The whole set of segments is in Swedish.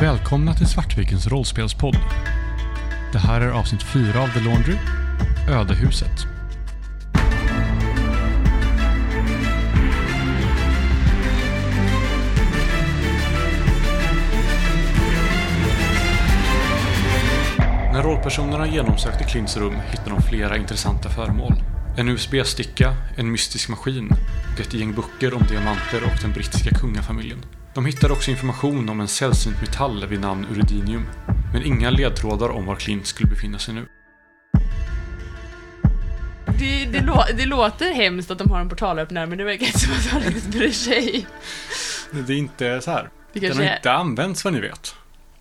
Välkomna till Svartvikens rollspelspodd. Det här är avsnitt 4 av The Laundry, Ödehuset. När rollpersonerna genomsökte Klints rum hittade de flera intressanta föremål. En USB-sticka, en mystisk maskin och ett gäng böcker om diamanter och den brittiska kungafamiljen. De hittade också information om en sällsynt metall vid namn uridinium, men inga ledtrådar om var Clint skulle befinna sig nu. Det, det, lå, det låter hemskt att de har en portalöppnare, men det verkar inte som att han riktigt bryr sig. Det är inte så här. Det Den har är... inte använts vad ni vet.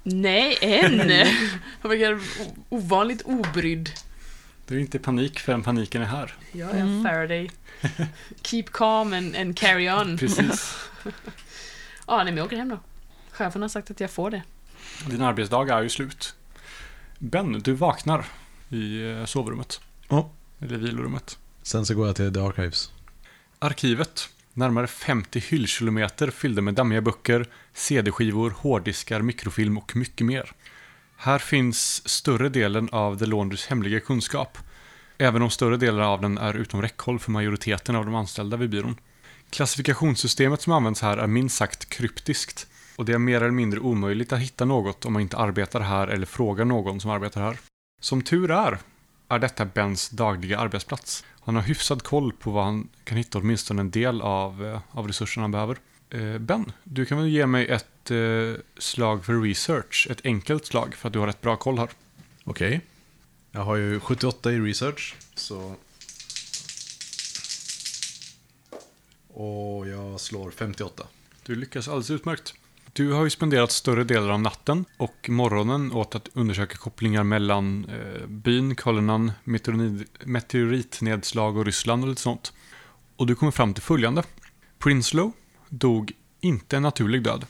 Nej, än! Han verkar ovanligt obrydd. Det är inte panik förrän paniken är här. Jag är en Faraday. Keep calm and, and carry on. Precis. Ja, nej, men jag åker hem då. Chefen har sagt att jag får det. Din arbetsdag är ju slut. Ben, du vaknar i eh, sovrummet. Ja. Eller vilorummet. Sen så går jag till The Archives. Arkivet. Närmare 50 hyllkilometer fyllda med dammiga böcker, CD-skivor, hårddiskar, mikrofilm och mycket mer. Här finns större delen av The Laundrys hemliga kunskap. Även om större delar av den är utom räckhåll för majoriteten av de anställda vid byrån. Klassifikationssystemet som används här är minst sagt kryptiskt. Och det är mer eller mindre omöjligt att hitta något om man inte arbetar här eller frågar någon som arbetar här. Som tur är, är detta Bens dagliga arbetsplats. Han har hyfsad koll på vad han kan hitta åtminstone en del av, eh, av resurserna han behöver. Eh, Ben, du kan väl ge mig ett eh, slag för research, ett enkelt slag för att du har rätt bra koll här. Okej. Jag har ju 78 i research, så... Och jag slår 58. Du lyckas alldeles utmärkt. Du har ju spenderat större delar av natten och morgonen åt att undersöka kopplingar mellan eh, byn, Kolonan, meteoritnedslag och Ryssland och lite sånt. Och du kommer fram till följande. Prinslow dog inte en naturlig död.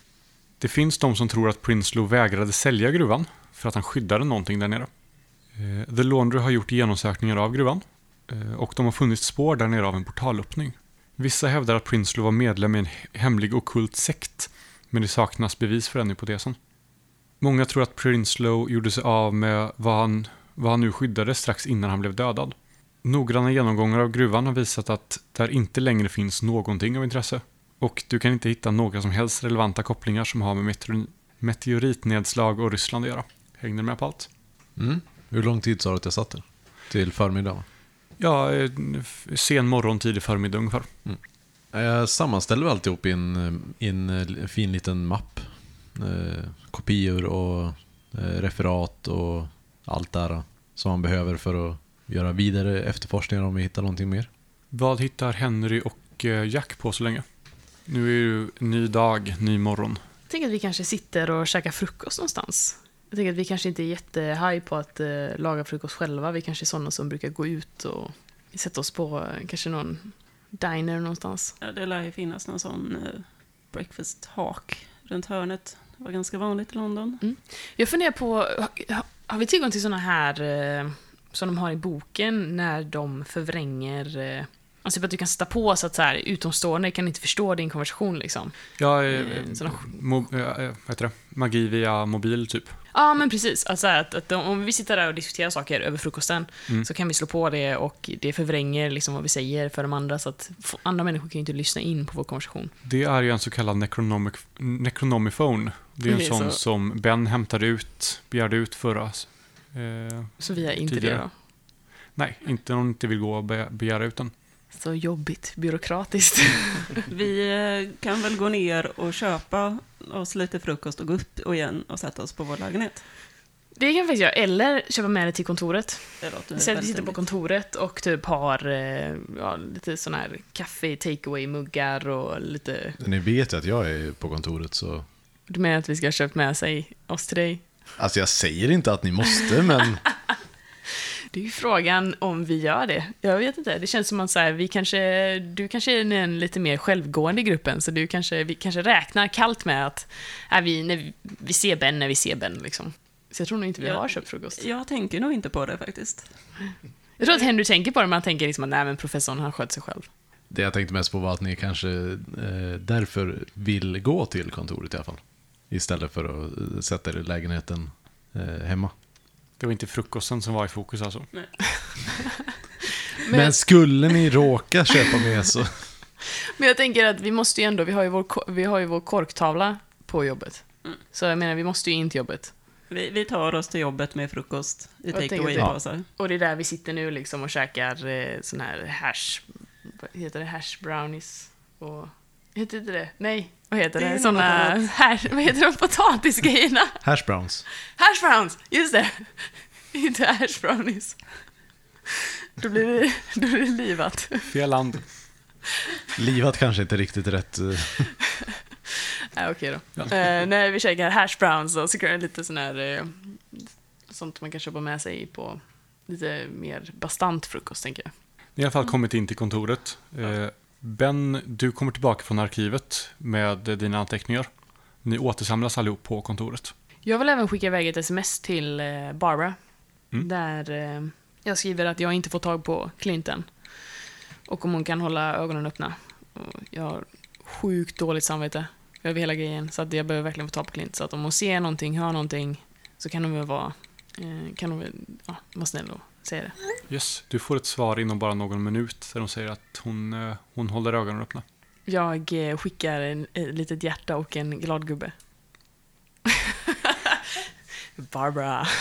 Det finns de som tror att Prinslow vägrade sälja gruvan för att han skyddade någonting där nere. Eh, The Laundry har gjort genomsökningar av gruvan eh, och de har funnit spår där nere av en portalöppning. Vissa hävdar att Prinslow var medlem i en hemlig ockult sekt, men det saknas bevis för den hypotesen. Många tror att Prinslow gjorde sig av med vad han, vad han nu skyddade strax innan han blev dödad. Noggranna genomgångar av gruvan har visat att där inte längre finns någonting av intresse. Och du kan inte hitta några som helst relevanta kopplingar som har med meteoritnedslag och Ryssland att göra. Hängde du med på allt? Mm. Hur lång tid sa du att jag satt där? Till förmiddagen? Ja, eh, sen morgon, tidig förmiddag ungefär. Jag sammanställer väl alltihop i en, eh, i en eh, fin liten mapp. Eh, kopior och eh, referat och allt där som man behöver för att göra vidare efterforskningar om vi hittar någonting mer. Vad hittar Henry och Jack på så länge? Nu är det ju ny dag, ny morgon. Jag tänker att vi kanske sitter och käkar frukost någonstans. Jag tänker att vi kanske inte är jättehaj på att eh, laga frukost själva. Vi kanske är sådana som brukar gå ut och sätta oss på eh, kanske någon diner någonstans. Ja, det lär ju finnas någon sån eh, breakfast hawk runt hörnet. Det var ganska vanligt i London. Jag funderar på, har, har vi tillgång till såna här eh, som de har i boken när de förvränger eh, Alltså att du kan sätta på så att så här, utomstående kan inte förstå din konversation liksom. Ja, eh, Eh, såna- mo- eh, eh, vad heter det? Magi via mobil typ. Ja, men precis. Alltså att, att om vi sitter där och diskuterar saker över frukosten Mm. så kan vi slå på det och det förvränger liksom vad vi säger för de andra så att andra människor kan ju inte lyssna in på vår konversation. Det är ju en så kallad necronomic, necronomiphone. Det är en Det är sån så. som Ben hämtade ut, begärde ut förra. Eh, Så vi är inte Tidigare. det då. nej, inte om de inte vill gå och be- begära ut den. Så jobbigt, byråkratiskt. Vi eh, kan väl gå ner och köpa oss lite frukost och gå upp och igen och sätta oss på vår lägenhet. Det kan vi faktiskt göra, eller köpa med det till kontoret. Säg att vi sitter på kontoret och typ har eh, ja, lite sån här kaffe takeaway-muggar och lite... Ni vet ju att jag är på kontoret så... Du menar att vi ska ha köpt med sig oss till dig? Alltså jag säger inte att ni måste, men... Det är ju frågan om vi gör det. Jag vet inte. Det känns som att så här, vi kanske, du kanske är den lite mer självgående i gruppen, så du kanske, vi kanske räknar kallt med att äh, vi, när vi, vi ser Ben när vi ser Ben. Liksom. Så jag tror nog inte vi Ja. har köpt frukost. Jag tänker nog inte på det faktiskt. Jag tror att Henry tänker på det, men han tänker liksom att nej, men professorn han sköter sig själv. Det jag tänkte mest på var att ni kanske eh, därför vill gå till kontoret i alla fall. istället för att eh, sätta er i lägenheten eh, hemma. Det var inte frukosten som var i fokus alltså. Men, skulle ni råka köpa med så... Men jag tänker att vi måste ju ändå, vi har ju vår, vi har ju vår korktavla på jobbet. Mm. Så jag menar, vi måste ju in till jobbet. Vi, vi tar oss till jobbet med frukost i Jag take tänker away-påsar. Och det är där vi sitter nu liksom och käkar eh, sån här hash, vad heter det, hash brownies och, heter inte det? Nej, vad heter Det det? Såna, hash, vad heter de potatisgrejerna? Hash browns. Hash browns, just det! Inte hash brownies. Då blir det, då blir det livat. Fel land. Livat kanske inte riktigt rätt. eh, Nej, okej då. Ja. Eh, nej, vi käkar hash browns och så kan det lite sån här, eh, sånt man kan köpa med sig på lite mer bastant frukost, tänker jag. Ni har i alla fall kommit in till kontoret. Eh, Ben, du kommer tillbaka från arkivet med dina anteckningar. Ni återsamlas allihop på kontoret. Jag vill även skicka iväg ett sms till eh, Barbara. Mm. Där eh, jag skriver att jag inte får tag på Clinton. Och om hon kan hålla ögonen öppna. Jag har sjukt dåligt samvete över hela grejen. Så att jag behöver verkligen få tag på Clint. Så att om hon ser någonting, hör någonting, så kan hon väl vara, eh, kan hon väl, ja, vara snäll och säga det. Yes, du får ett svar inom bara någon minut där de säger att hon, eh, hon håller ögonen öppna. Jag eh, skickar en, ett litet hjärta och en glad gubbe. Barbara.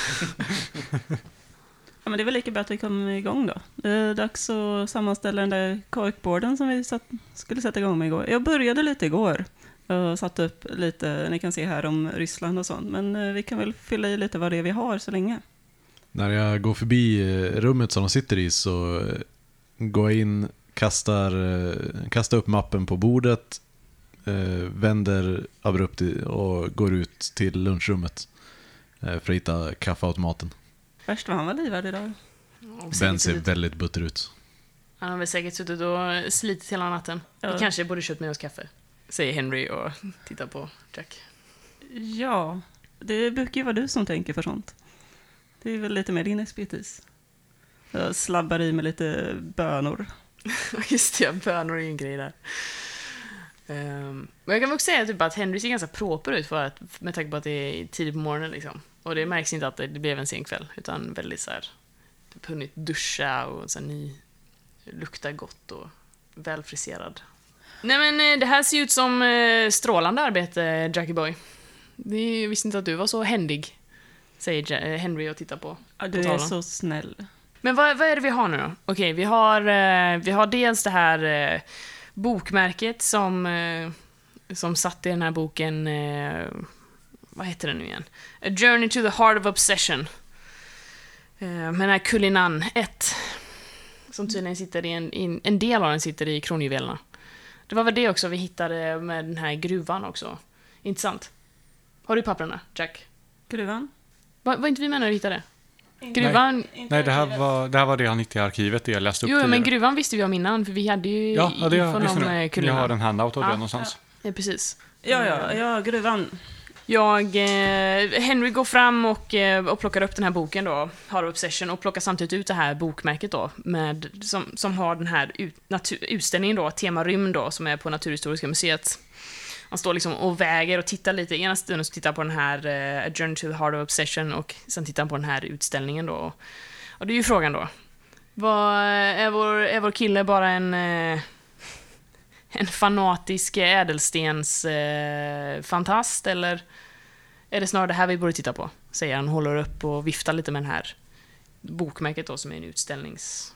Ja, men det är väl lika bra att vi kommer igång då. Det är dags att sammanställa den där korkborden som vi satt, skulle sätta igång med igår. Jag började lite igår och satte upp lite, ni kan se här om Ryssland och sånt, men eh, vi kan väl fylla i lite vad det är vi har så länge. När jag går förbi eh, rummet som de sitter i så eh, går jag in, kastar, eh, kastar upp mappen på bordet, vänder abrupt och går ut till lunchrummet för att hitta kaffeautomaten. Värst vad han var livad idag. Ben ser väldigt butter ut. Han har väl säkert suttit och slitit hela natten. Ja. Vi kanske borde köpt med oss kaffe. Säger Henry och tittar på Jack. Ja, det brukar ju vara du som tänker för sånt. Det är väl lite mer din expertis. Jag slabbar i med lite bönor. Just det, ja, bönor är ju en grej där. Um, men jag kan också säga typ att Henry ser ganska proper ut för att, med tanke på att det är tidigt på morgonen. Liksom. Och det märks inte att det, det blev en sen kväll, utan väldigt så här, typ hunnit duscha och så här, ny, luktar gott och välfriserad. Nej men eh, det här ser ju ut som eh, strålande arbete, Jackie Boy. Det Jag visste inte att du var så händig, säger eh, Henry och tittar på. Ja, du På är så snäll. Men vad, vad är det vi har nu då? Okej, vi, har, eh, vi har dels det här eh, bokmärket som, som satt i den här boken, vad heter den nu igen? A Journey to the Heart of Obsession. Med den här Kulinan 1. Som tydligen sitter i en, en del av den sitter i kronjuvelerna. Det var väl det också vi hittade med den här gruvan också. Intressant. Har du papperna, Jack? Gruvan? Var, var inte vi med när vi hittade? Gruvan, Nej, det här, var, det här var det han hittade i arkivet, det jag läste upp Jo, men gruvan visste vi om innan, för vi hade ju Ja, ja det infon visste om eh. Ni Kulina. har en handout av det Ja, någonstans. Ja, precis. Ja, ja, ja, gruvan. Jag, eh, Henry går fram och, eh, och plockar upp den här boken då, Har Obsession, och plockar samtidigt ut det här bokmärket då, med, som, som har den här ut, natur, utställningen då, Tema rymd då, som är på Naturhistoriska museet. Han står liksom och väger och tittar lite, ena stunden så tittar han på den här eh, uh, A Journey to the Heart of Obsession och sen tittar han på den här utställningen då. Och det är ju frågan då. Vad, eh, är, vår, är vår kille bara en... Uh, en fanatisk ädelstens eh, fantast eller är det snarare det här vi borde titta på? Säger han, håller upp och viftar lite med den här bokmärket då som är en utställnings...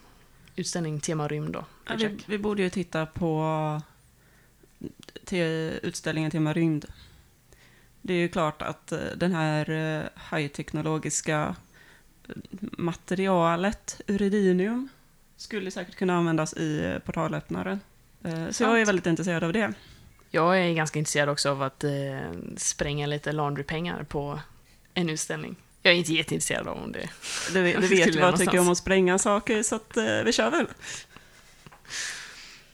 Utställning tema rymd då. Ja, vi, vi borde ju titta på till utställningen Tema rymd. Det är ju klart att eh, den här eh, högteknologiska eh, materialet, uridinium, skulle säkert kunna användas i eh, portalöppnaren. Eh, Så jag är väldigt intresserad av det. Jag är ganska intresserad också av att eh, spränga lite laundrypengar på en utställning. Jag är inte jätteintresserad av om det... Du, du vet vad jag tycker om att spränga saker, så att, eh, vi kör väl.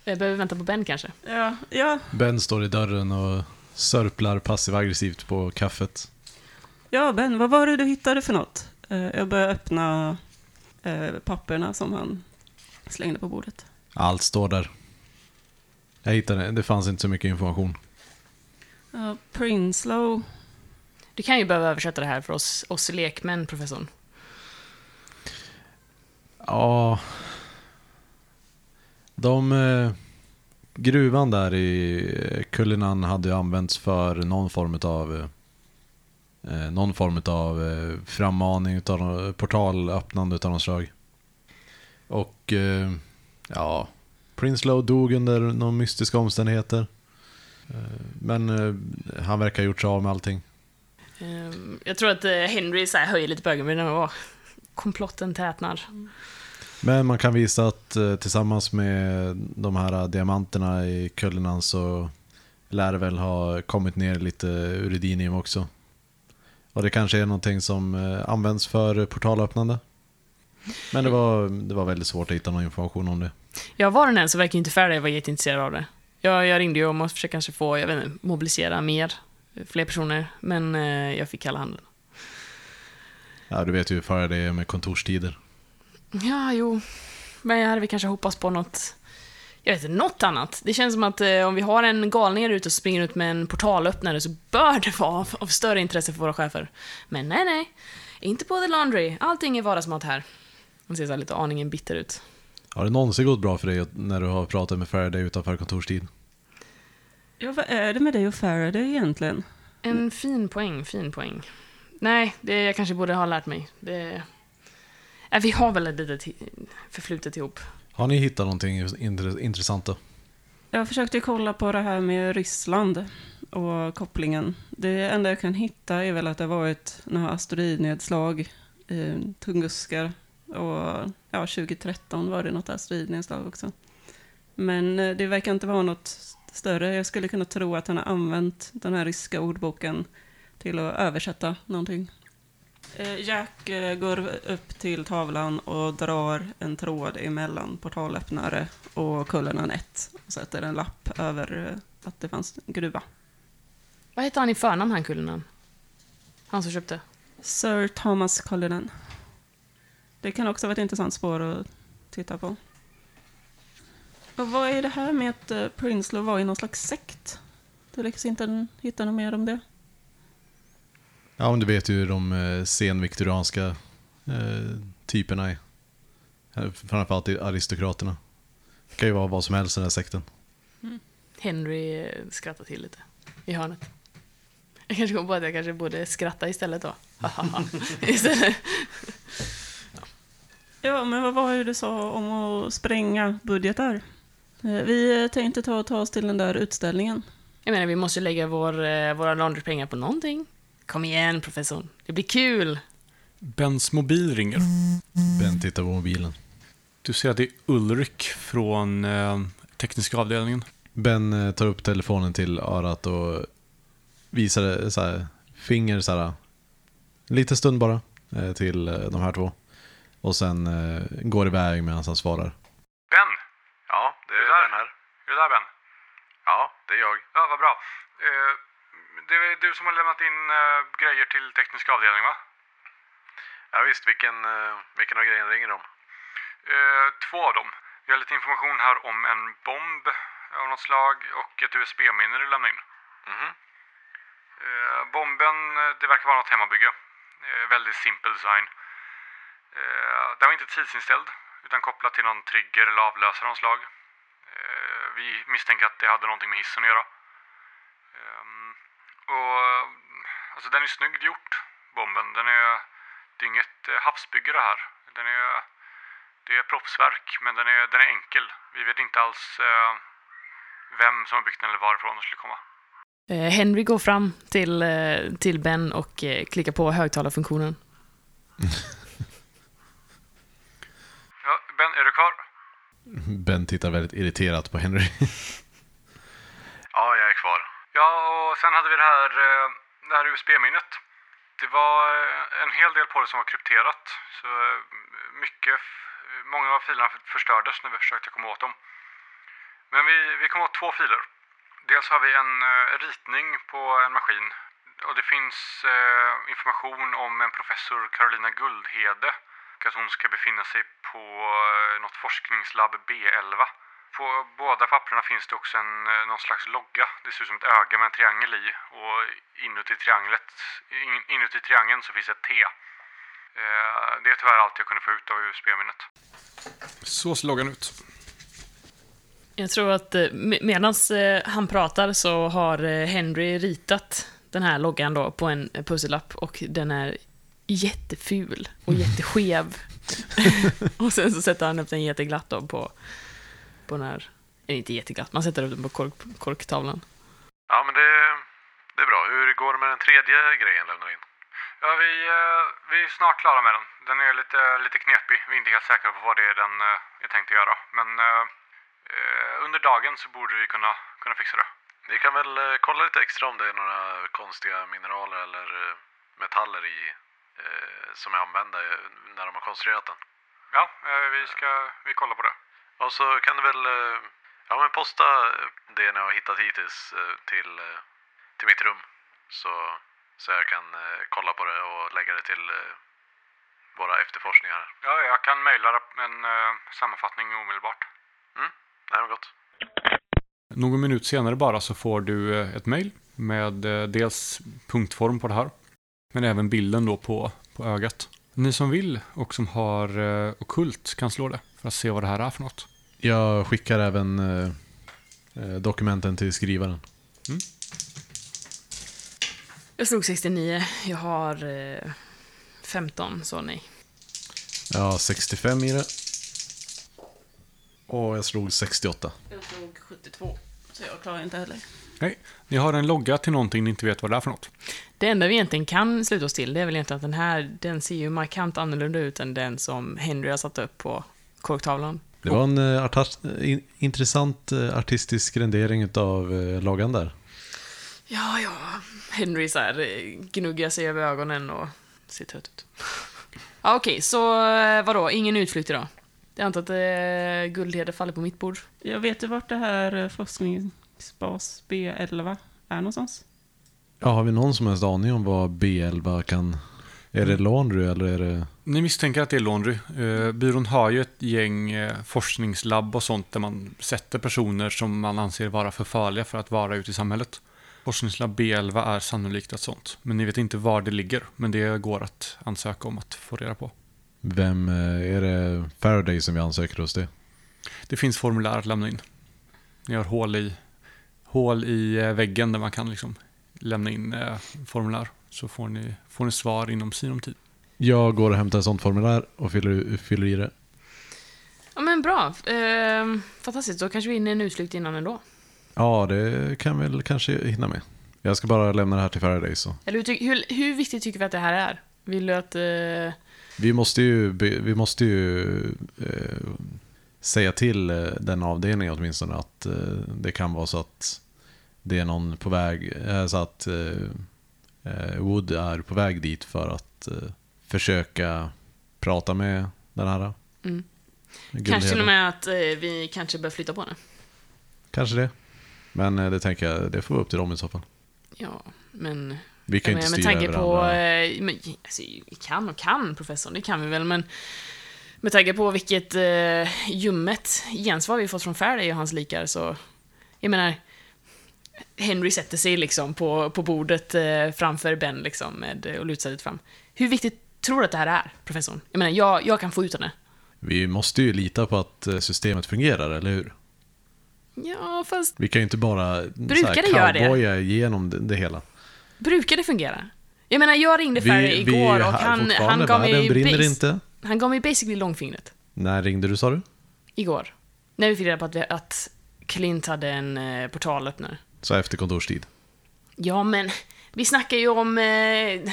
Jag behöver vänta på Ben kanske. Ja, ja, Ben står i dörren och sörplar passiv-aggressivt på kaffet. ja, Ben, vad var det du hittade för något? Eh, Jag börjar öppna eh, papperna som han slängde på bordet. Allt står där. Jag hittade, det fanns inte så mycket information. Ja, Prinslow Du kan ju behöva översätta det här för oss, oss lekmän, professorn. Ja... De... Eh, gruvan där i Kullinan hade ju använts för någon form av eh, någon form av eh, frammaning utav portalöppnande utav något slag. Och eh, ja, Prinslow dog under några mystiska omständigheter. Eh, men eh, han verkar ha gjort sig av med allting. Ehm, Jag tror att eh, Henry så här höjer lite på ögonbrynen och "Åh, komplotten tätnar. Men man kan visa att eh, tillsammans med de här diamanterna i Kullinan så lär det väl ha kommit ner lite uridinium också. Och det kanske är någonting som eh, används för portalöppnande. Men det var, det var väldigt svårt att hitta någon information om det. Ja, var den än så verkar inte Faraday vara jätteintresserad av det. Jag, jag ringde ju om att försöka kanske få, jag vet inte, mobilisera mer, fler personer, men eh, jag fick kalla handen. Ja, du vet ju hur för det är med kontorstider. Ja, jo. Men jag hade väl kanske hoppats på något, jag vet inte, något annat. Det känns som att eh, om vi har en galning här ute och springer ut med en portalöppnare så bör det vara av, av större intresse för våra chefer. Men nej, nej. Inte på The Laundry. Allting är vardagsmat här. Han ser så här lite aningen bitter ut. Har det någonsin gått bra för dig när du har pratat med Faraday utanför kontorstid? Ja, vad är det med dig och Faraday egentligen? En fin poäng, fin poäng. Nej, det jag kanske borde ha lärt mig. Det... Äh, vi har väl ett litet förflutet ihop. Har ni hittat någonting intre- intressant då? Jag försökte kolla på det här med Ryssland och kopplingen. Det enda jag kan hitta är väl att det har varit några asteroidnedslag i Tunguskar. Och ja, 2013 var det något asteroidnedslag också. Men eh, det verkar inte vara något större. Jag skulle kunna tro att han har använt den här ryska ordboken till att översätta någonting. Eh, Jack eh, går upp till tavlan och drar en tråd emellan portalöppnare och Kullen 1 och sätter en lapp över eh, att det fanns en gruva. Vad heter han i förnamn, han Kullinan? Han som köpte? Sir Thomas Cullinan. Det kan också vara ett intressant spår att titta på. Och vad är det här med att Prinslow var i någon slags sekt? Du lyckas inte hitta något mer om det? Ja, men du vet ju hur de eh, senviktorianska eh, typerna är. Eh, Framförallt i aristokraterna. Det kan ju vara vad som helst i den här sekten. Henry eh, skrattar till lite i hörnet. Jag kanske kom på att jag kanske borde skratta istället då. istället. Ja, men vad var det du sa om att spränga budgetar? Vi tänkte ta och ta oss till den där utställningen. Jag menar, vi måste lägga vår, våra laundrypengar på någonting. Kom igen, professorn. Det blir kul. Bens mobil ringer. Ben tittar på mobilen. Du ser att det är Ulrik från eh, tekniska avdelningen. Ben eh, tar upp telefonen till örat och visar det så här, finger så här, en liten stund bara eh, till eh, de här två. Och sen eh, går iväg medan han svarar. Ben! Ja, det är Ben här. Är du där Ben? Ja, det är jag. Ja, vad bra. Eh, det är du som har lämnat in eh, grejer till tekniska avdelningen va? Ja, visst, vilken, vilken av grejerna ringer de? Eh, två av dem. Vi har lite information här om en bomb av något slag och ett USB-minne du lämnade in. Mhm. Eh, bomben, det verkar vara något hemmabygge. Väldigt simpel design. Den var inte tidsinställd utan kopplad till någon trigger eller avlösare av något slag. Vi misstänker att det hade någonting med hissen att göra. Och alltså den är snyggt gjort, bomben. Den är, det är inget eh, havsbygge det här. Den är, det är proffsverk, men den är, den är enkel. Vi vet inte alls eh, vem som har byggt den eller varifrån den skulle komma. Eh, Henry går fram till, eh, till Ben och klickar på högtalarfunktionen. Ja, ben, är du kvar? Ben tittar väldigt irriterat på Henry. Ja, jag är kvar. Ja, och sen hade vi det här, eh, det här USB-minnet. Det var eh, en hel del på det som var krypterat. Så eh, mycket, många av filerna förstördes när vi försökte komma åt dem. Men vi, vi kom åt två filer. Dels har vi en ritning på en maskin. Och det finns eh, information om en professor Carolina Guldhede. Och att hon ska befinna sig på eh, något forskningslabb B11 på båda papperna finns det också en, eh, någon slags logga. Det ser ut som ett öga med en triangel i. Och inuti, trianglet, in, inuti triangeln så finns ett T. Eh, det är tyvärr allt jag kunde få ut av USB-minnet. Så ser loggan ut. Jag tror att medan han pratar så har eh, Henry ritat den här loggan då på en pussellapp och den är jätteful och jätteskev. och sen så sätter han upp den jätteglatt då på, på den här, eller inte jätteglatt, man sätter upp den på kork, korktavlan. Ja, men det, det är bra. Hur går det med den tredje grejen lämnar in? Ja, vi, eh, vi är snart klara med den. Den är lite, lite knepig. Vi är inte helt säkra på vad det är den eh, är tänkt att göra. Men eh, eh, under dagen så borde vi kunna, kunna fixa det. Ni kan väl kolla lite extra om det är några konstiga mineraler eller metaller i eh, som är använda när de har konstruerat den. Ja, eh, vi ska vi kollar på det. Och så kan du väl eh, ja, men posta det ni har hittat hittills eh, till, eh, till mitt rum. Så, så jag kan kolla på det och lägga det till våra efterforskningar. Ja, jag kan mejla en sammanfattning omedelbart. Mm, det är gott. Någon minut senare bara så får du ett mejl med dels punktform på det här men även bilden då på, på ögat. Ni som vill och som har eh, okult kan slå det för att se vad det här är för något. Jag skickar även eh, eh dokumenten till skrivaren. Mm. Jag slog 69. Jag har eh, 15, så nej. Jag har 65 i det. Och jag slog 68. Jag slog 72, så jag klarar inte heller. Nej, ni har en logga till någonting ni inte vet vad det är för något. Det enda vi egentligen kan sluta oss till, det är väl egentligen att den här, den ser ju markant annorlunda ut än den som Henry har satt upp på korktavlan. Det var en uh, artast, in, intressant uh, artistisk rendering av uh, loggan där. Ja, ja. Henry så här, gnuggar sig över ögonen och ser trött ut. ja, Okej, okay, så vadå, ingen utflykt idag? Jag antar att eh, guldheder faller på mitt bord. Jag vet du vart det här forskningsbas B11 är någonstans? Ja, har vi någon som helst aning om vad B11 kan... Är det laundry eller är det... Ni misstänker att det är laundry. Eh, byrån har ju ett gäng eh, forskningslabb och sånt där man sätter personer som man anser vara för farliga för att vara ute i samhället. Forskningslabb B11 är sannolikt ett sånt. Men ni vet inte var det ligger. Men det går att ansöka om att få reda på. Vem eh, är det Faraday som vi ansöker hos det? Det finns formulär att lämna in. Ni har hål i, hål i väggen där man kan liksom lämna in eh, formulär så får ni, får ni svar inom sinom tid. Jag går och hämtar ett sånt formulär och fyller, fyller i det. Ja men bra. Eh, fantastiskt, då kanske vi hinner en utflykt innan ändå. Ja, det kan vi väl kanske hinna med. Jag ska bara lämna det här till Faraday så. Eller hur, hur, hur viktigt tycker vi att det här är? Vill du att... Eh... Vi måste ju, vi måste ju eh, säga till eh, den avdelningen åtminstone att eh, det kan vara så att det är någon på väg, eh, så att eh, Wood är på väg dit för att försöka prata med den här mm. Kanske till och med att vi kanske bör flytta på henne. Kanske det. Men det tänker jag, det får vara upp till dem i så fall. Ja, men... Vi kan ju inte styra över på, andra. Men, alltså, vi kan och kan, professorn, det kan vi väl, men med tanke på vilket eh, ljummet gensvar vi fått från Faraday och hans likar så... Jag menar, Henry sätter sig liksom på, på bordet eh, framför Ben liksom med, och lutar sig lite fram. Hur viktigt tror du att det här är, professorn? Jag menar, jag, jag kan få ut henne. Vi måste ju lita på att eh, systemet fungerar, eller hur? Ja, fast... Vi kan ju inte bara Brukar det göra det? igenom det, det, hela. Brukar det fungera? Jag menar, jag ringde Ferry igår och han, han gav mig... brinner inte. Han gav mig basically långfingret. När ringde du, sa du? Igår. När vi fick reda på att, vi, att Clint hade en eh, portalöppnare. Så efter kontorstid? Ja, men vi snackar ju om eh,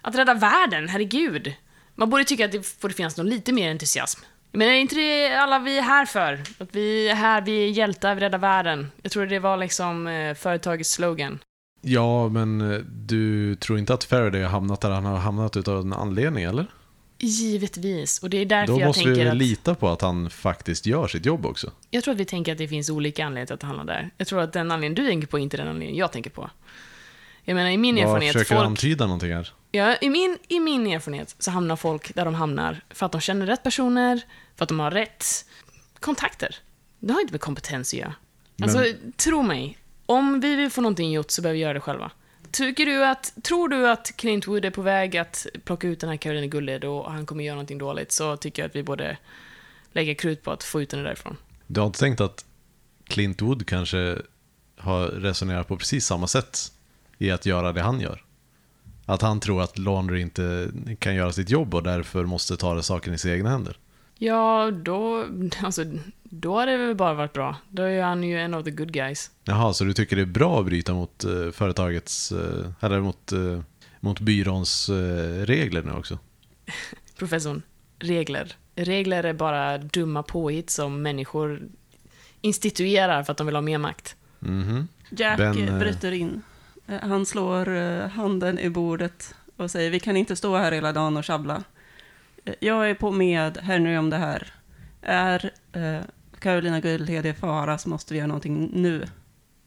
att rädda världen, herregud. Man borde tycka att det borde finnas någon lite mer entusiasm. Men är inte det alla vi är här för? Att vi är här, vi är hjältar, vi räddar världen. Jag tror det var liksom eh, företagets slogan. Ja, men eh, du tror inte att Faraday har hamnat där han har hamnat utav en anledning, eller? Givetvis, och det är därför jag tänker att... Då måste vi lita på att han faktiskt gör sitt jobb också. Jag tror att vi tänker att det finns olika anledningar till att han hamnar där. Jag tror att den anledningen du tänker på är inte den anledningen jag tänker på. Jag menar, i min Vad erfarenhet... försöker folk... antyda någonting här? Ja, i min, i min erfarenhet så hamnar folk där de hamnar för att de känner rätt personer, för att de har rätt kontakter. Det har inte med kompetens att göra. Men- Alltså, tro mig. Om vi vill få någonting gjort så behöver vi göra det själva. Tycker du att, tror du att Clint Wood är på väg att plocka ut den här Caroline Gulled och han kommer göra någonting dåligt så tycker jag att vi borde lägga krut på att få ut henne därifrån. Du har inte tänkt att Clint Wood kanske har resonerat på precis samma sätt i att göra det han gör? Att han tror att Laundry inte kan göra sitt jobb och därför måste ta det saken i sina egna händer. Ja, då, alltså, då har det väl bara varit bra. Då är han ju en av the good guys. Jaha, så du tycker det är bra att bryta mot eh, företagets, eh, eller mot, eh, mot byråns eh, regler nu också? Professorn, regler. Regler är bara dumma påhitt som människor instituerar för att de vill ha mer makt. Mhm. Jack Ben, eh, bryter in. Eh, Han slår handen i bordet och säger vi kan inte stå här hela dagen och tjabbla. Jag är på med Henry om det här. Är eh, Carolina Guldhed i fara så måste vi göra någonting nu.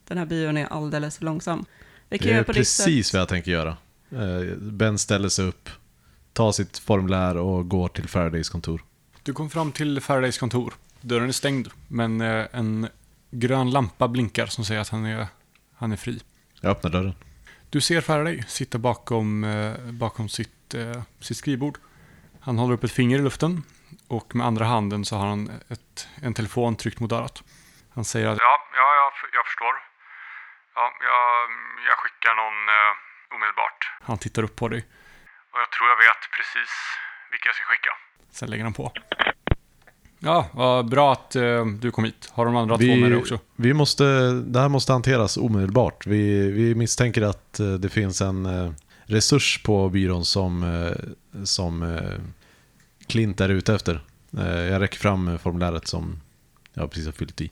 Den här bion är alldeles för långsam. Vi kan Det är precis vad jag tänker göra. Eh, Ben ställer sig upp, tar sitt formulär och går till Faradays kontor. Du kom fram till Faradays kontor. Dörren är stängd, men eh, en grön lampa blinkar som säger att han är, han är fri. Jag öppnar dörren. Du ser Faraday sitta bakom, eh, bakom sitt, eh, sitt skrivbord. Han håller upp ett finger i luften och med andra handen så har han ett, en telefon tryckt mot örat. Han säger att Ja, ja jag, jag förstår. Ja, jag, jag skickar någon eh, omedelbart. han tittar upp på dig. Och jag tror jag vet precis vilka jag ska skicka. Sen lägger han på. Ja, vad bra att eh, du kom hit. Har de andra två med dig också? vi måste, det här måste hanteras omedelbart. Vi, vi misstänker att eh, det finns en eh, resurs på byrån som, eh, som eh, Clint är ute efter. Eh, Jag räcker fram eh, formuläret som jag precis har fyllt i.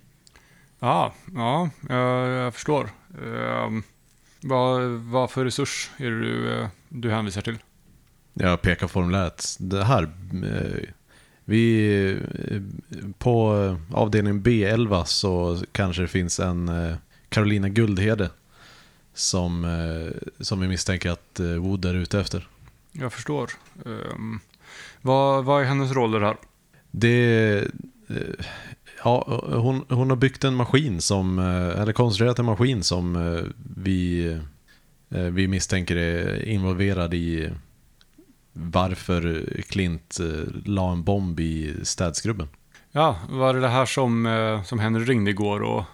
Ja, ja, jag, förstår. Vad, vad för resurs är det du, eh, du hänvisar till? Jag pekar formuläret. Det här. eh, Vi, eh, på avdelning B11 så kanske det finns en eh, Carolina Guldhede som, eh, som vi misstänker att eh, Wood är ute efter. Jag förstår. Ehm, vad, vad är hennes roller här? Det, eh, ja, hon, hon har byggt en maskin som, eller konstruerat en maskin som vi, vi misstänker är involverad i varför Clint la en bomb i städskrubben. Ja, var det det här som, som Henry ringde igår och,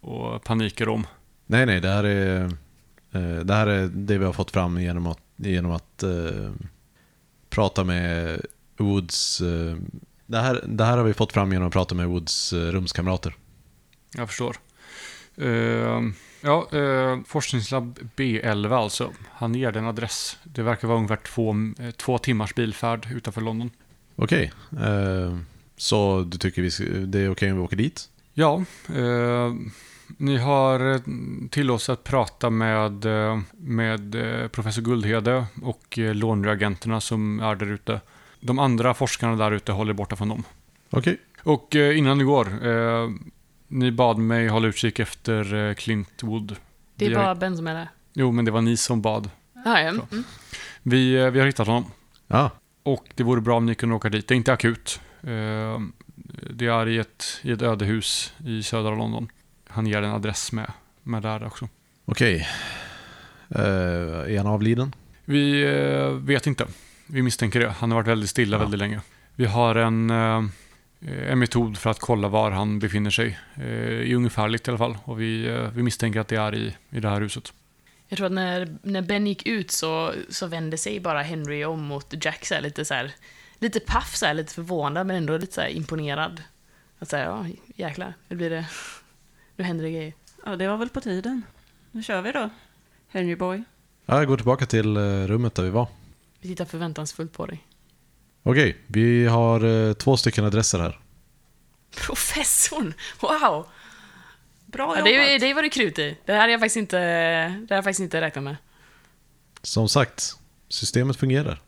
och panikade om? Nej, nej, det här är, det här är det vi har fått fram genom att, genom att eh, prata med Woods. Eh, det, här, det här har vi fått fram genom att prata med Woods eh, rumskamrater. Jag förstår. Ehm, ja, eh, forskningslabb B11 alltså. Han ger den adress. Det verkar vara ungefär två, eh, två timmars bilfärd utanför London. Okej, eh, så du tycker vi det är okej om vi åker dit? Ja, eh, ni har eh, tillåtelse att prata med, eh, med eh, professor Guldhede och låneagenterna som är där ute. De andra forskarna där ute håller borta från dem. Okej. Och eh, innan ni går, ni bad mig hålla utkik efter Clint Wood. Det är bara Ben som är där. Jo, men det var ni som bad. Ja, ja. Mm. Vi, vi har hittat honom. Ja, Och det vore bra om ni kunde åka dit. Det är inte akut. Det är i ett, i ett ödehus i södra London. Han ger en adress med, med där också. okej. Eh, är han avliden? Vi eh, vet inte. Vi misstänker det. Han har varit väldigt stilla Ja. väldigt länge. Vi har en, eh, en metod för att kolla var han befinner sig. I ungefärligt i alla fall. Och vi, vi misstänker att det är i, i det här huset. Jag tror att när, när Ben gick ut så, så vände sig bara Henry om mot Jack så här, lite så här, lite paff så här, lite förvånad men ändå lite så här imponerad. Att säga, ja jäklar, nu blir det, nu händer det grejer. Ja, det var väl på tiden. Nu kör vi då. Henry Boy. Ja, jag går tillbaka till eh, rummet där vi var. Vi tittar förväntansfullt på dig. Okej, vi har eh, två stycken adresser här. Professorn! Wow! Bra Ja, det, jobbat. är- det var det krut i. Det här har jag faktiskt inte, det faktiskt inte räknat med. Som sagt, systemet fungerar.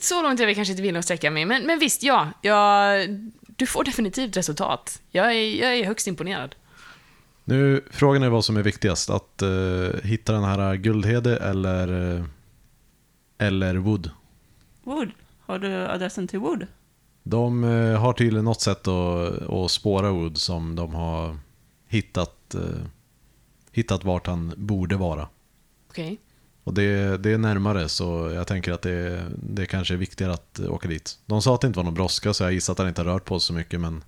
Så långt är vi kanske inte villiga att sträcka mig, men, men visst, ja. Jag, du får definitivt resultat. Jag är, jag är högst imponerad. Nu, frågan är vad som är viktigast. Att eh, hitta den här Guldhede eller, eh, eller Wood. Wood. Har du adressen till Wood? De eh, har tydligen något sätt att, att spåra Wood som de har hittat, hittat vart han borde vara. Okej. Och det, det är närmare så jag tänker att det, det kanske är viktigare att åka dit. De sa att det inte var någon brådska så jag gissar att han inte har rört på sig så mycket men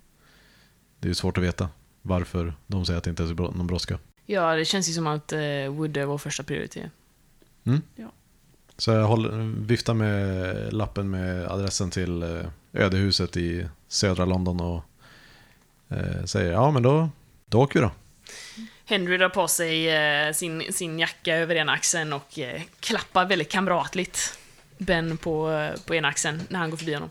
det är svårt att veta varför de säger att det inte är någon brådska. Ja, det känns ju som att eh, Wood är vår första prioritet. Så jag håller, viftar med lappen med adressen till eh, ödehuset i södra London och eh, säger ja men då, då åker vi då. Henry drar på sig eh, sin, sin jacka över ena axeln och eh, klappar väldigt kamratligt Ben på, eh, på ena axeln när han går förbi honom.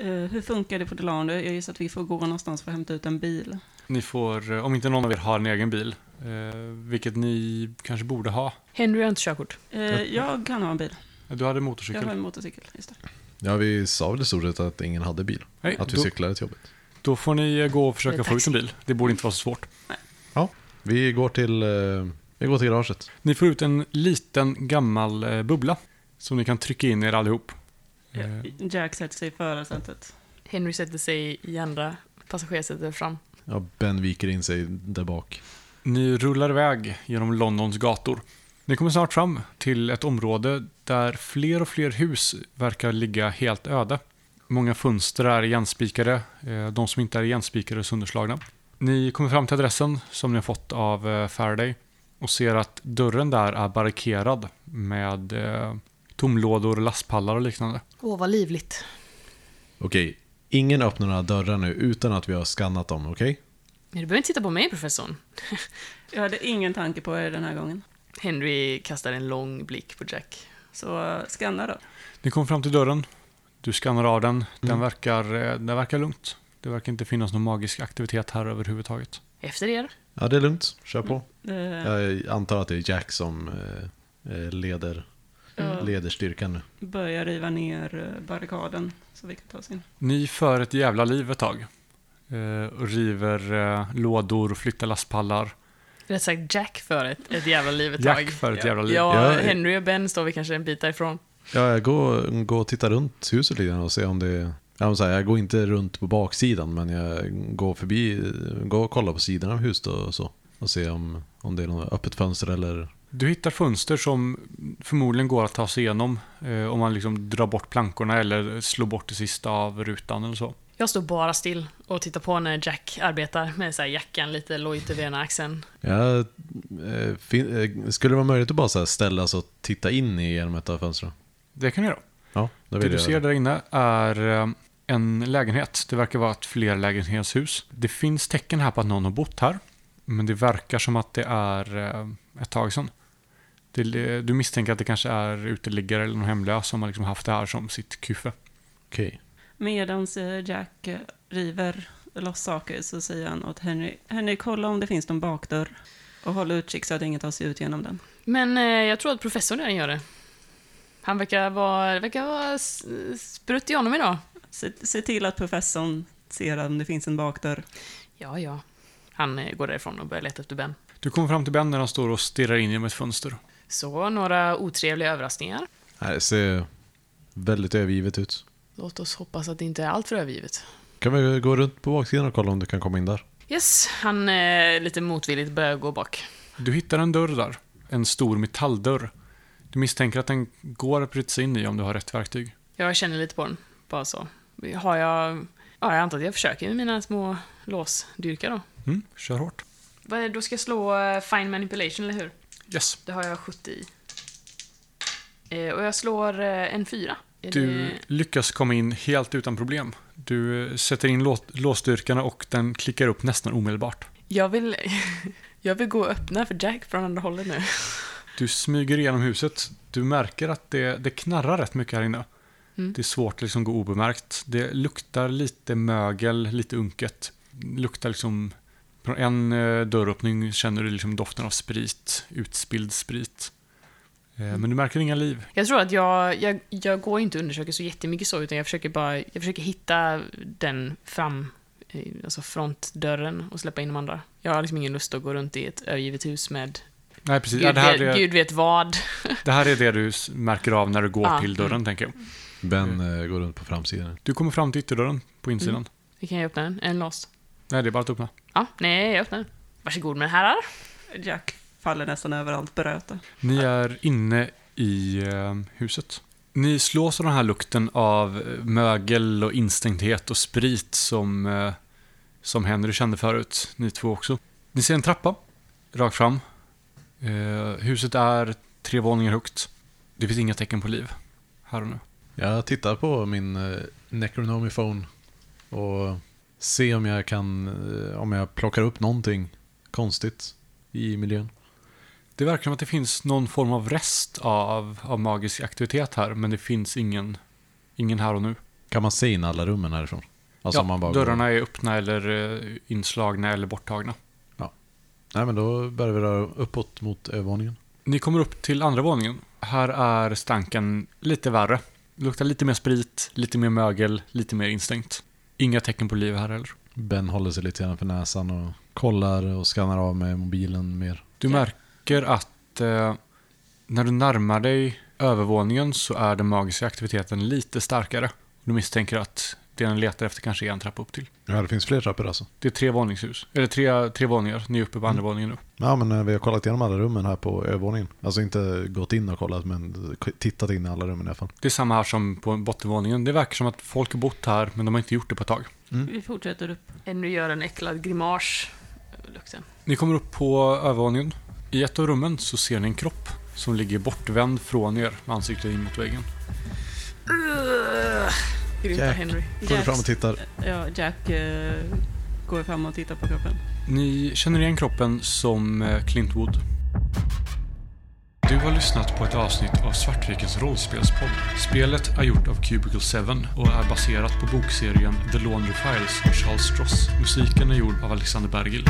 Eh, hur funkar det på Delander? Jag gissar att vi får gå någonstans för att hämta ut en bil. Ni får, eh, om inte någon av er har en egen bil, eh, vilket ni kanske borde ha. Henry har inte körkort. Eh, jag kan ha en bil. Du hade Jag motorcykel. har en motorcykel. Just det. Ja vi sa väl i stort sett att ingen hade bil. Nej, Att vi då, cyklade till jobbet. då får ni gå och försöka få ut en bil. Det borde inte vara så svårt. Vi går till, eh, vi går till garaget. Ni får ut en liten gammal eh, bubbla som ni kan trycka in er allihop. Eh, Jack sätter sig i förarsätet. Henry sätter sig i andra passagerarsätet fram. Ja, ben viker in sig där bak. Ni rullar iväg genom Londons gator. Ni kommer snart fram till ett område där fler och fler hus verkar ligga helt öde. Många fönster är igenspikade, de som inte är igenspikade är sönderslagna. Ni kommer fram till adressen som ni har fått av eh, Faraday och ser att dörren där är barrikerad med eh, tomlådor, lastpallar och liknande. Åh, vad livligt. Okej, ingen öppnar några dörrar nu utan att vi har skannat dem, okej? Men du behöver inte titta på mig, professorn. Jag hade ingen tanke på er den här gången. Henry kastar en lång blick på Jack. Så eh, scanna då. Ni kommer fram till dörren. Du skannar av den. Den, Mm. verkar, eh, den verkar lugnt. Det verkar inte finnas någon magisk aktivitet här överhuvudtaget. Efter er. Ja, det är lugnt. Kör på. Eh, Jag antar att det är Jack som eh, eh, leder, jag leder styrkan nu. börjar riva ner barrikaden så vi kan ta oss in. Ni för ett jävla liv ett tag. Och river lådor och flyttar lastpallar. Rätt sagt Jack för ett, ett jävla liv ett Jack tag. för ett Ja. jävla liv. Ja, Ja, Henry och Ben står vi kanske en bit därifrån. Ja, jag går, går och tittar runt huset lite och ser om det... Ja, men så här, jag går inte runt på baksidan, men jag går förbi, går och kollar på sidan av huset och så. Och ser om, om det är något öppet fönster eller... Du hittar fönster som förmodligen går att ta sig igenom eh, om man liksom drar bort plankorna eller slår bort det sista av rutan eller så. Jag står bara still och tittar på när Jack arbetar med så här jackan lite lojt över ena axeln. Ja, eh, fin, eh, skulle det vara möjligt att bara så här ställa sig och titta in i genom ett av fönstren? Det kan du göra. Ja, då Det vill du jag ser det. där inne är eh, en lägenhet. Det verkar vara ett flerlägenhetshus. Det finns tecken här på att någon har bott här. Men det verkar som att det är eh, ett tag sedan. Det, du misstänker att det kanske är uteliggare eller någon hemlös som har liksom haft det här som sitt kuffe. Okej. Medan Jack eh, river loss saker så säger han åt Henry, Henry kolla om det finns någon bakdörr. Och håll utkik så att ingen tar sig ut genom den. Men eh, jag tror att professorn redan gör det. Han verkar vara, verkar vara sprutt i honom idag. Se, se till att professorn ser om det finns en bakdörr. Ja, ja. Han eh, går därifrån och börjar leta efter Ben. Du kommer fram till Ben när han står och stirrar in genom ett fönster. Så, några otrevliga överraskningar. Nej, Det ser väldigt övergivet ut. Låt oss hoppas att det inte är allt för övergivet. Kan vi gå runt på baksidan och kolla om du kan komma in där? Yes, han eh, lite motvilligt börjar gå bak. Du hittar en dörr där. En stor metalldörr. Du misstänker att den går att bryta sig in i om du har rätt verktyg. Jag känner lite på den, bara så. Har jag... Ja, jag antar att jag försöker med mina små låsdyrkar då. Mm, kör hårt. Då ska jag slå eh, fine manipulation, eller hur? Yes. Det har jag 70 i. Eh, och jag slår eh, en fyra. Är Du det- lyckas komma in helt utan problem. Du sätter in lås- låsstyrkarna och den klickar upp nästan omedelbart. Jag vill... jag vill gå och öppna för Jack från andra hållet nu. Du smyger igenom huset. Du märker att det, det knarrar rätt mycket här inne. Mm. Det är svårt att liksom gå obemärkt. Det luktar lite mögel, lite unket. Det luktar liksom... Från en eh, dörröppning känner du liksom doften av sprit, utspilld sprit. Eh, Mm. Men du märker inga liv. Jag tror att jag, jag, jag går inte och undersöker så jättemycket så, utan jag försöker bara jag försöker hitta den fram, eh, alltså frontdörren och släppa in de andra. Jag har liksom ingen lust att gå runt i ett övergivet hus med Nej, precis. Gud, Ja, det, här vet, är, Gud vet vad. det här är det du märker av när du går Ja, till dörren, mm. tänker jag. Ben eh, går runt på framsidan. Du kommer fram till ytterdörren på insidan. Mm. Vi kan jag öppna den? Är den låst? Nej, det är bara att öppna. Ja, nej, jag öppnar den. Varsågod med herrar. Jack faller nästan över allt bröte. Ni är inne i eh, huset. Ni slås av den här lukten av eh, mögel och instängdhet och sprit som, eh, som Henry kände förut. Ni två också. Ni ser en trappa rakt fram. Eh, huset är tre våningar högt. Det finns inga tecken på liv här och nu. Jag tittar på min eh, Necronomy phone och ser om jag kan, eh, om jag plockar upp någonting konstigt i miljön. Det verkar som att det finns någon form av rest av, av magisk aktivitet här, men det finns ingen, ingen här och nu. Kan man se in alla rummen härifrån? Alltså ja, bara går- dörrarna är öppna eller eh, inslagna eller borttagna. Nej men då börjar vi röra uppåt mot övervåningen. Ni kommer upp till andra våningen. Här är stanken lite värre. Det luktar lite mer sprit, lite mer mögel, lite mer instängt. Inga tecken på liv här heller. Ben håller sig lite grann för näsan och kollar och skannar av med mobilen mer. Du märker att eh, när du närmar dig övervåningen så är den magiska aktiviteten lite starkare. Du misstänker att det den letar efter kanske är en trappa upp till. Ja, det finns fler trappor alltså. Det är tre våningshus. Eller tre, tre våningar. Ni är uppe på andra våningen nu. Ja men eh, vi har kollat igenom alla rummen här på övervåningen. Alltså inte gått in och kollat men tittat in i alla rummen i alla fall. Det är samma här som på bottenvåningen. Det verkar som att folk har bott här, men de har inte gjort det på ett tag. Vi fortsätter upp. Henry gör en äcklad grimas lukten. Ni kommer upp på övervåningen. I ett av rummen så ser ni en kropp som ligger bortvänd från er med ansiktet in mot väggen. Grympa Jack. Henry. Går fram och tittar. Ja, Jack eh, går fram och tittar på kroppen. Ni känner igen kroppen som eh, Clint Wood. Du har lyssnat på ett avsnitt av Svartvikens rollspelspodd. Spelet är gjort av Cubicle 7 och är baserat på bokserien The Laundry Files av Charles Stross. Musiken är gjord av Alexander Bergil.